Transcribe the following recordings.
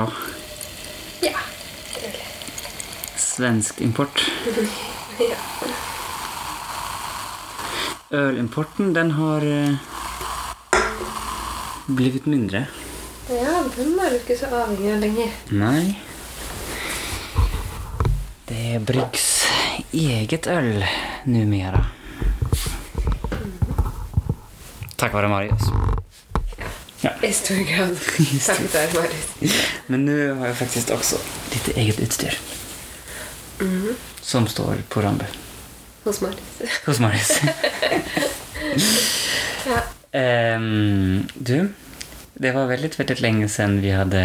Trocadero? ja. Jeg. Svensk import. Ja. Ølimporten, den har blitt mindre. ja, den er du ikke så avhengig av lenger. Nei. Det bryggs eget øl numera. Takk vare Marius. Ja. I stor grad. Takk Marit. Men nu har jeg faktisk også ditt eget utstyr. Som står på Rambe. Hos Marit. Hos Maris. Ja. um, du, det var veldig, veldig lenge siden vi hadde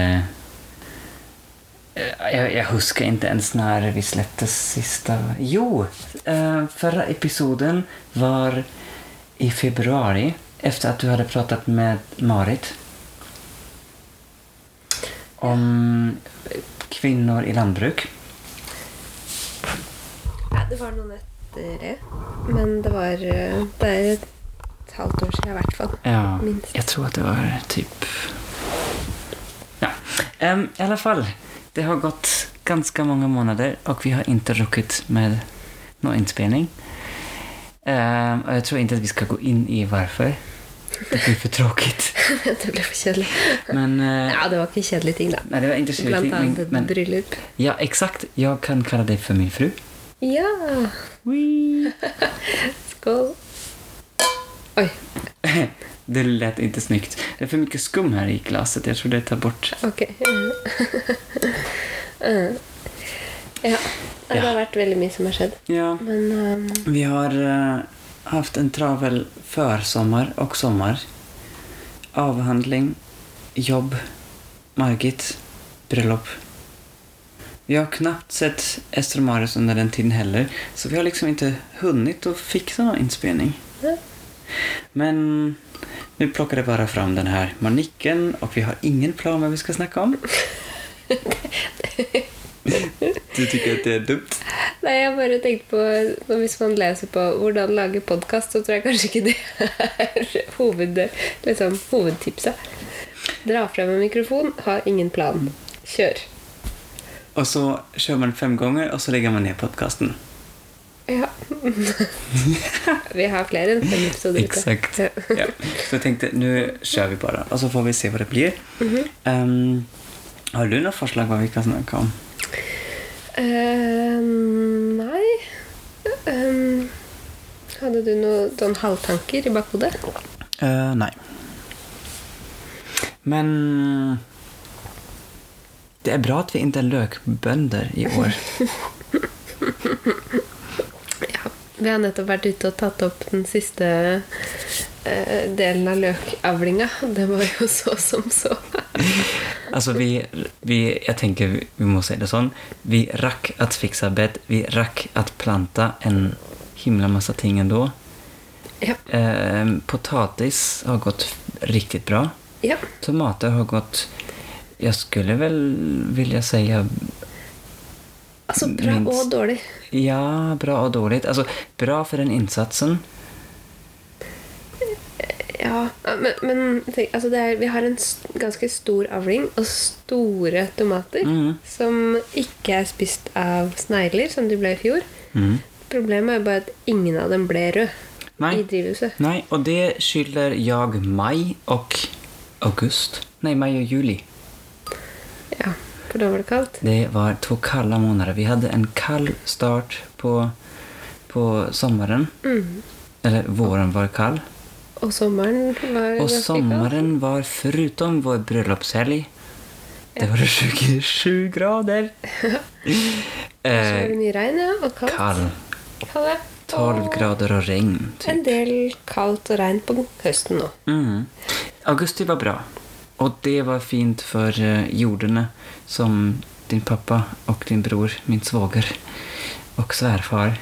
jeg, jeg, husker ikke ens når vi slettet siste Jo! Uh, Forrige episoden var i februari efter att du hade pratat med Marit om kvinnor i landbruk. ja, det var noen etter det. Men det var Det er et halvt år siden i hvert fall. Ja, Minst. jag tror att det var typ... Ja, Um, i alla fall. Det har gått ganska många månader och vi har inte ruckit med någon inspelning. Um, och jag tror inte att vi ska gå in i varför. Det blir for tråkigt. det ble for kjedelig. Men... uh, Ja, det var ikke kjedelige ting, da. Nei, det var inte så Blant viktigt, annet men, et men bryllup. Ja, eksakt. Jeg kan kalle deg for min fru. Ja! Skål. Oi. Det lät inte snyggt. Det er for mye skum her i glaset. Jeg tror det tar bort... Ok. Eh. ja. Det har vært veldig mye som har skjedd. Ja. Men um... Vi har eh, haft en travel försommar och sommar. Avhandling, jobb, Margit, bröllop. Vi har knappt sett Ester och Marius under den tiden heller, så vi har liksom inte hunnit att fixa någon inspelning. Men nu plockar det bara fram den här manicken och vi har ingen plan vad vi ska snacka om. Du tycker att det är dumt? Nei, jeg bare tenkte på Hvis man leser på hvordan lage podkast, så tror jeg kanskje ikke det er hoved, liksom, hovedtipset. Dra frem en mikrofon, ha ingen plan. Kjør. Og så kjører man fem ganger, og så legger man ned podcasten. Ja. Vi har flere enn fem episoder ute. Exakt. Ja. Så jeg tenkte nå kjører vi bare, og så får vi se hva det blir. Ehm, har du noe forslag hva vi kan snakke om? Eh, nei um, Hadde du noen sånn halvtanker i bakhodet? Uh, nei. Men det er bra at vi ikke er løkbønder i år. Ja. Vi har nettopp vært ute og tatt opp den siste uh, delen av løkavlinga. Det var jo så som så. Alltså vi, vi, Jeg tenker vi må si det sånn. Vi rakk at fikse bed. vi rakk at planta en himla masse ting ennå. Ja. Eh, potatis har gått riktig bra. ja. Tomater har gått, Jeg skulle vel vilja si Altså bra Minst. og dårlig. ja, bra og dårlig. Altså bra for den insatsen. Ja, men, men tenk, altså det er, vi har en ganske stor avling og store tomater Mm. som ikke er spist av snegler, som de ble i fjor. Mm. Problemet er bare at ingen av dem ble rød Nei. i drivhuset. Nei, og det skylder jeg mai og august. Nei, mai og juli. Ja, for da var det kaldt. Det var to kalde måneder. Vi hadde en kald start på, på sommeren. Mm. Eller våren var kall. Og sommeren var Og sommeren var, foruten vår bryllupshelg det var 27 grader. Så var det mye regn, ja, og kaldt. Kald. Kald. ja. 12 grader og regn. Typ. En del kaldt og regn på høsten nå. Mm. Augusti var bra. og det var fint för eh, jordene som din pappa og din bror, min svoger og svärfar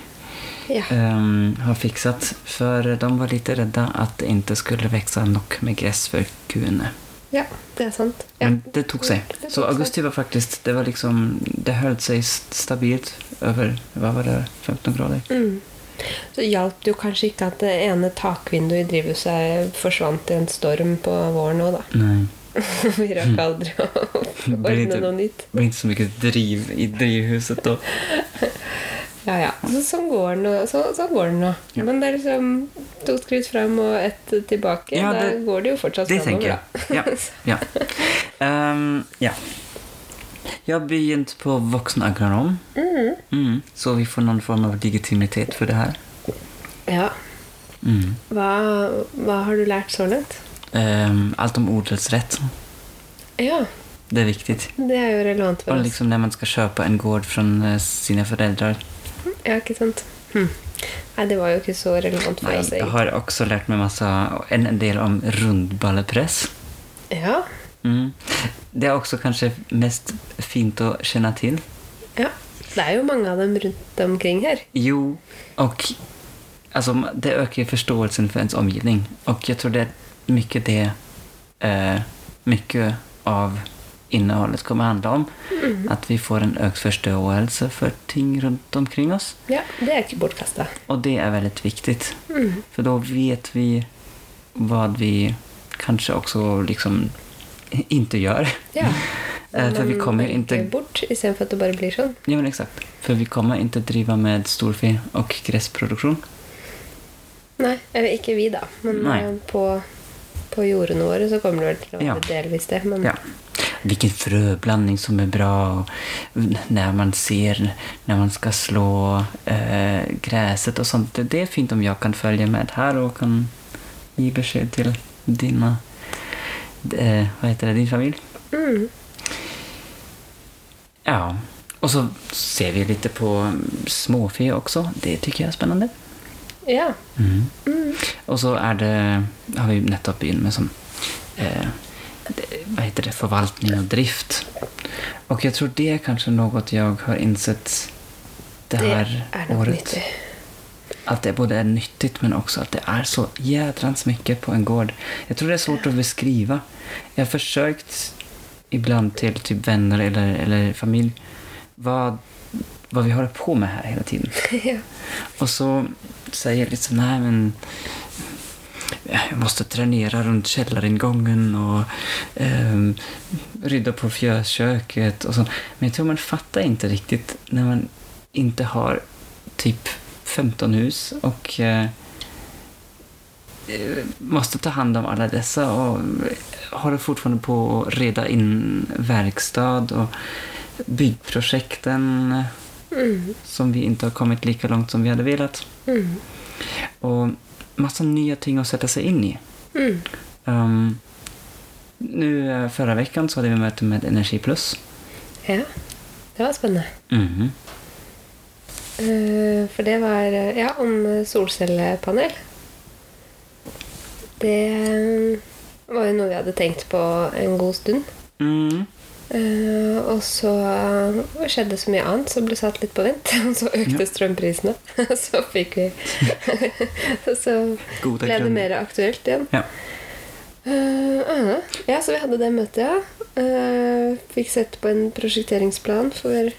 Ja. ehm, har fikset. For de var litt redde at det ikke skulle vokse nok med gress for kuene. ja, det er sant. Ja. Men det tok seg. Det tok Så augusti var faktisk det var liksom, det holdt seg stabilt over hva var det, 15 grader. Mm. Så hjalp det jo kanskje ikke at det ene takvinduet i drivhuset forsvant i en storm på våren òg, da. Nei. Vi rakk aldri å ordne noe nytt. Det ble ikke så mye driv i drivhuset då. Ja, ja. Så, sånn går det nå. Så, sånn går det nå. Ja. Men det er liksom to skritt frem og ett tilbake. Ja, da går det jo fortsatt Det framover, da. Ja. ja. Ehm, ja. Jeg har begynt på voksenagronom. Mm. Mm. Så vi får noen form av legitimitet for det her. Ja. Mm. Hva, hva har du lært så langt? Um, alt om odelsrett. Ja, Det er viktig. det er jo relevant for oss. Og liksom når man skal kjøpe en gård fra sine sina föräldrar. Ja, ikke sant? Hm. Nei, det var jo ikke så relevant for oss. Jeg har også lært meg masse, en, en del om rundballepress. Ja, Mm. Det er også kanskje mest fint å kjenne til. ja. Det er jo mange av dem rundt omkring her. Jo, og altså, det øker forståelsen for ens omgivning. Og jeg tror det er mye det eh, Mye av innehållet kommer handla om. at vi får en økt forståelse for ting rundt omkring oss. Ja, det er ikke bortkasta. Og det er veldig viktig. Mm. For da vet vi hva vi kanskje også liksom ikke gjør. Ja. for vi kommer ikke bort istedenfor at det bare blir sånn. Ja, men exakt. For vi kommer ikke drive med storfe og gressproduksjon. Nei, eller ikke vi, da. Men Nei. eh, på, på jordene våre så kommer det vel til å være Ja. delvis det. Men Ja. Vilken frøblanding som er bra og når man ser når man skal slå eh, gresset og sånt. Det, är fint om jeg kan følge med her og kan gi beskjed til dine, eh, hva heter det, din familie. mm. Ja, Og så ser vi litt på småfe også. Det syns jeg er spennende. ja. Mm. Mm. Og så er det, har vi nettopp begynt med sånn eh, vad heter det, förvaltning och drift. Och jag tror det är kanske något jag har insett det Det här er nok året. nyttig. Att det både är nyttigt men också att det är så jädrans mycket på en gård. Jag tror det är svårt att beskriva. Jag har försökt ibland till typ vänner eller, eller familj vad, vad vi håller på med här hela tiden. ja. Och så säger liksom, nej men jag måste tränera runt källaringången och eh, rydda på fjösköket och sånt. Men jag tror man fattar inte riktigt när man inte har typ 15 hus och eh, måste ta hand om alla dessa och håller fortfarande på att reda in verkstad och byggprojekten Mm. som vi inte har kommit lika långt som vi hade velat. Mm. Och massa nya ting att sätta sig in i. Mm. Um, nu eh, förra veckan så hade vi möte med Energi Plus. Ja. Det var spennende. Mhm. Uh, For det var eh, ja, om eh, solcellepanel. Det var jo noe vi hadde tenkt på en god stund. Mm. Eh, og så eh, skjedde så mye annet som ble satt litt på vent. Og så økte Ja. strømprisene. så fikk vi Så ble det mer aktuelt igjen. Ja. Uh, ja, så vi hadde det møtet, ja. Fikk sett på en prosjekteringsplan for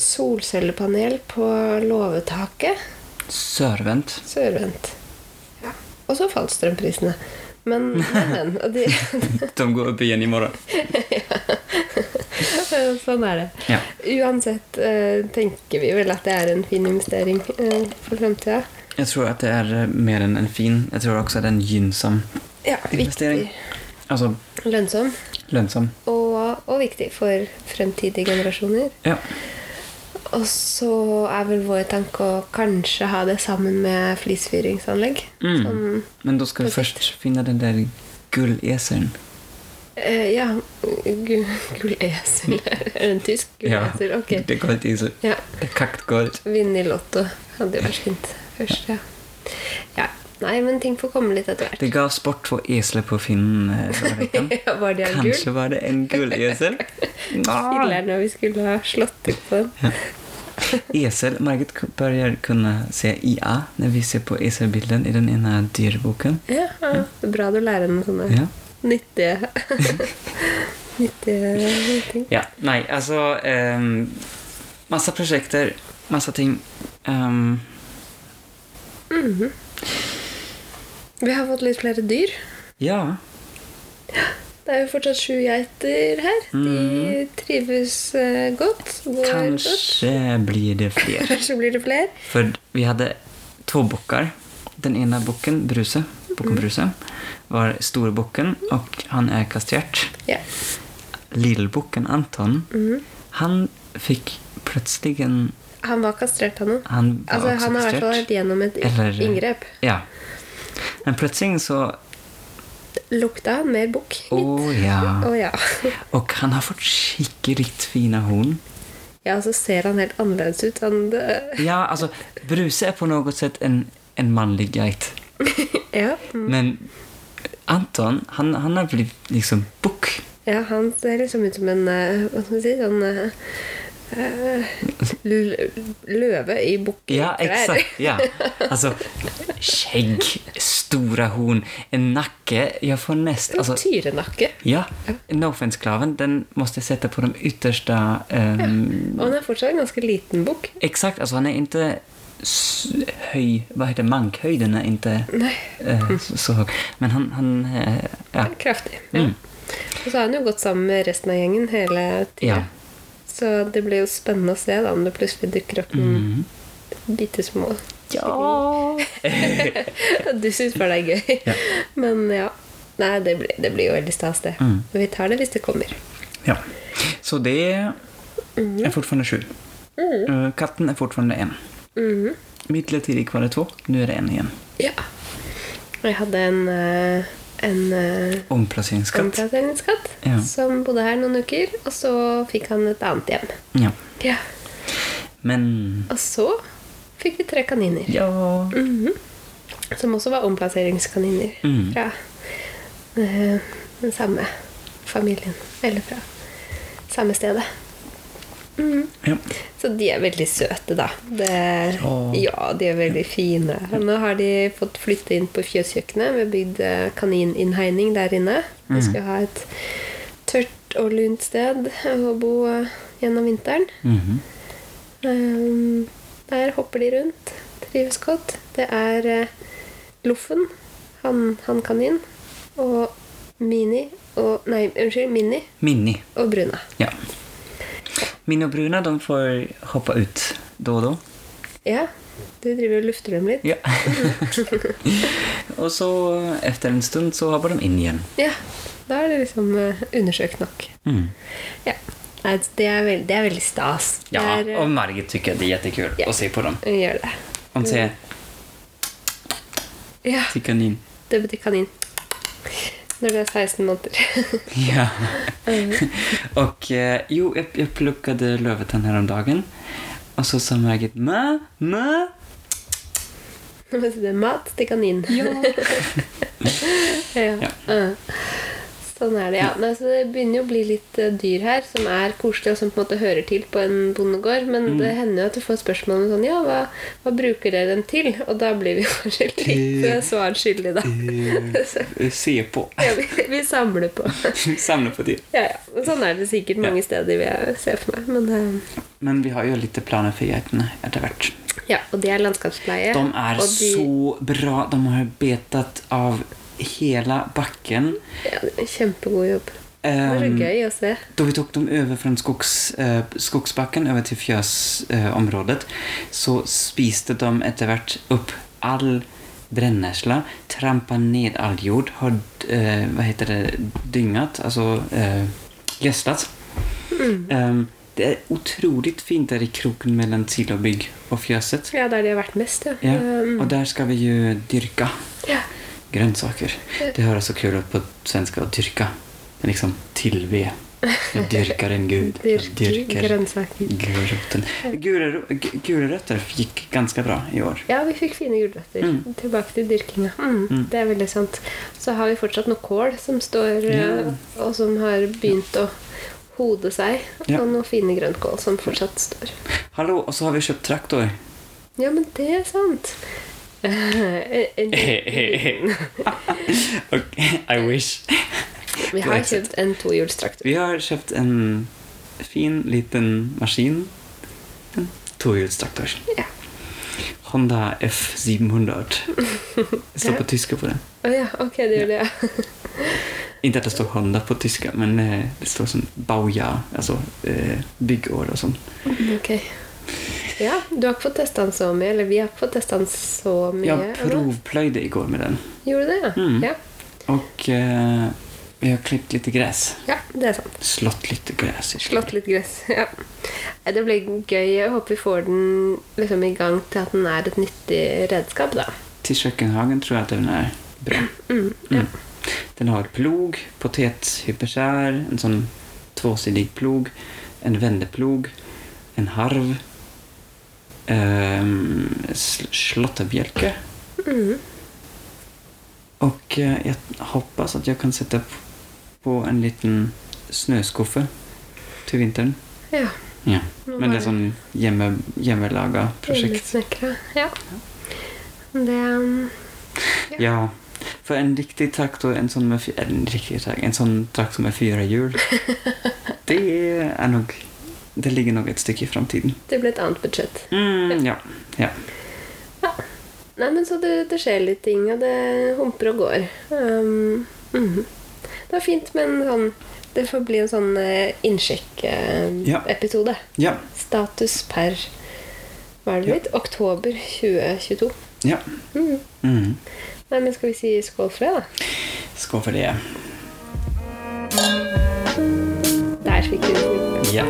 solcellepanel på låvetaket. Sørvendt. Sørvendt. Ja. Og så falt strømprisene. Men, men, men. De, De går upp igen imorgon. sånn er det. Ja. Uansett eh, tenker vi vel at det er en fin investering eh, for fremtida. Jeg tror at det är eh, mer enn en fin, Jeg tror også det er en gynnsom Ja, Investering. viktig. Altså Lønnsom. Lønnsom Og, og viktig for fremtidige generasjoner. Ja. Og så er vel vår tanke å kanskje ha det sammen med flisfyringsanlegg. Mm. Som, Men da skal vi først finne den der gulleseln. Eh, ja, Gullesel. Er det en tysk gullesel? Ja, okay. det går inte i så. Ja. Kakt. Vinne i Lotto hadde jo vært fint først, ja. ja. Nei, men ting får komme litt etter hvert. Det ga sport for eselet på Finn eh. Ja, var det en Kanske gull? var det en gullesel. Filler'n når vi skulle ha slått ut på den. Esel. Margit bør kunne se IA når vi ser på eselbilden i den ene dyrboken. Ja, ja. Det er bra du lærer henne sånne Ja. Nyttige Nyttige ting. Ja, Nei, altså um, Masse prosjekter, masse ting. Ehm, Vi har fått litt flere dyr. Ja. Det er jo fortsatt sju geiter her. De trives uh, godt. Går godt. Blir det flere. Kanskje blir det flere. For vi hadde to bukker. Den ene bukken, Bruse, bocken Bruse, var storbocken och han är kastrert. Yeah. Lillbocken Anton, han fikk plutselig en Han var kastrert, han òg. Han var Altså, han har i hvert fall vært gjennom et Eller- inngrep. Ja. Men plutselig så... Lukta han mer bukk? Åh ja. Oh, ja. og han har fått skikkelig fine horn. Ja, så ser han helt annerledes ut. Han, Ja, altså Bruse er på noe sett en, en mannlig geit. ja. Men Anton, han, han har blitt liksom bukk. ja, han ser liksom ut som en eh, Hva skal man si sånn eh, eh, Løve i bukkeklær. Ja, eksakt. Ja. Altså skjegg, store horn, en nakke Jag får näst... En tyrenakke. ja, no offense-klaven, den måtte jeg sette på den ytterste um, ja. Og han er fortsatt en ganske liten bukk. Exakt, Altså, han er inte s- höj... Vad heter det? Mankhöjden är inte eh, så, så. Men han... han eh, ja. kraftig. Ja. Mm. Og så har han jo gått sammen med resten av gjengen hele tida. Ja. Så det blir jo spennende å se da, om det plutselig dukker opp noen Mm. bitte små Ja! Du syns bare det er gøy. Ja. Men ja. Nei, det blir, det blir jo veldig stas, det. Mm. Vi tar det hvis det kommer. ja. Så det er fortfarande sju. Mm. Katten er fortfarande en. Mhm. Midlertidig var det två, nå er det én igjen. Ja. Og jeg hadde en, eh, en omplasseringsskatt, omplasseringsskatt omplasseringskatt Ja. som bodde her noen uker, og så fikk han et annet hjem. Ja. Ja. Men... Og så fikk vi tre kaniner. Ja... Mhm. Som også var omplasseringskaniner Mm. fra eh, den samme familien. Eller fra samme stedet. Mhm. ja. Så de er veldig søte, da. Det, Ja. ja, de er veldig fine. Nå har de fått flytte inn på fjøskjøkkenet. Vi har bygd eh, kanininnhegning der inne. Vi skal ha et tørt og lunt sted å bo eh, gjennom vinteren. Mhm. Um, der hopper de rundt. Trives godt. Det er uh, Loffen, han, han kanin, og Mini og Nei, unnskyld, Minni Minni. og Bruna. Ja. Och Bruna de får hoppe ut da og da. Ja, du driver og lufter dem litt? Ja. og så etter en stund så hopper de inn igjen. Ja. Da er det liksom eh, undersøkt nok. Mm. Ja. Nei, det er, veld, det er veldig stas. Ja, er, og Margit syns det er jättekul Ja. å se på dem. Gjør det. Hon säger Ja, til kanin. det betyr kanin. Når det er 16 måneder. Ja. och eh, jo, jag, jag pluckade om häromdagen. Och så sa Margit ma, ma. Nå må det er mat til kanin. Ja. ja. Ja. Ja. Sånn er det, ja. Nei, så det begynner jo å bli litt eh, dyr her som er koselige og som på en måte hører til på en bondegård. Men Mm. det hender jo at du får spørsmål om sånn Ja, hva, hva bruker dere den til? Og da blir vi kanskje litt Eh, eh, svarskyldige, da. Så, Se på. ja, vi, vi samler på. samler på dyr. Ja, ja. Sånn er det sikkert mange steder vil jeg se for meg. Men uh, Men vi har jo litt planer for geitene etter hvert. ja, Og det er landskapspleie. De er de, så bra. De har betet av hela bakken. Ja, kjempegod jobb. Det var så Ehm, gøy å se. Da vi tok dem over fra skogs, eh, skogsbacken över till fjösområdet eh, så spiste de etter hvert upp all brennesla, trampa ned all jord, har hva vad heter det, dyngat, altså eh, gödslat. Mm. Um, det er utrolig fint der i kroken Mellom Silobygg og fjøset. Ja, der de har vært mest, ja. Ja, Mm. och där ska vi jo dyrka ja. grönsaker. Det høres så kul ut på svenska å dyrke. Liksom tilbe. Jeg dyrker en gud. Dyrker Dyrk grønnsaker. gulroten. Gulro- g- Gulrötter gick bra i år. Ja, vi fikk fine gulrøtter. Mm. Tilbake til dyrkinga. Mm, Mm. Det er veldig sant. Så har vi fortsatt noe kål som står, ja. og som har begynt å hode seg. Ja. Og noe fine grønnkål som fortsatt står. Hallo, og så har vi kjøpt traktor. Ja, men det er sant. En- en- och, I wish. vi har kjøpt en tohjulstraktor. Vi har kjøpt en fin liten maskin. En tohjulstraktor. Ja. Honda F700. Det står på tyska på den. Å ja, ok, det gjør det, ja. Inte at det står Honda på tyska, men eh, det står som Bauja, altså eh, byggår og sånt. Ok. Ja, du har ikke fått testa den så mye, eller vi har ikke fått testa den så mye. Jeg provpløyde i går med den. Gjorde du det, ja? Mm. ja? Og eh, vi har klippt litt gress. Ja, det er sant. Slått litt gress. Slått litt gress. Ja. Det blir gøy. Jeg håper vi får den liksom i gang til at den er et nyttig redskap, da. Til kjøkkenhagen tror jeg at den er bra. Mm, ja. Mm. Den har plog, potethyperskär, en sånn tvåsidig plog, en vendeplog, en harv, ehm, sl- slåtterbjälke Mm. Og jeg håper hoppas jeg jag kan sette på en liten snøskuffe til vinteren. ja. Ja. Men det er sånn sån hjemme, hjemmelaga prosjekt. Hjemmesnekra. Ja. Det um, Ja, For en riktig traktor, en sånn, med, en riktig traktor, en sånn traktor med fyra hjul, det er nog, det ligger nok et stykke i framtiden. Det blir et annet budsjett. Mm, ja, ja. Nei, men så det, det skjer litt ting, og det humper og går. Um, mhm. Det var fint, men sånn Det får bli en sånn uh, innsjekk-episode. Ja, Status per Hva er det Ja. Oktober 2022. ja. Mm. Mm. Nei, men skal vi si skål for det, da? Skål for det. Der fikk du det. Ja.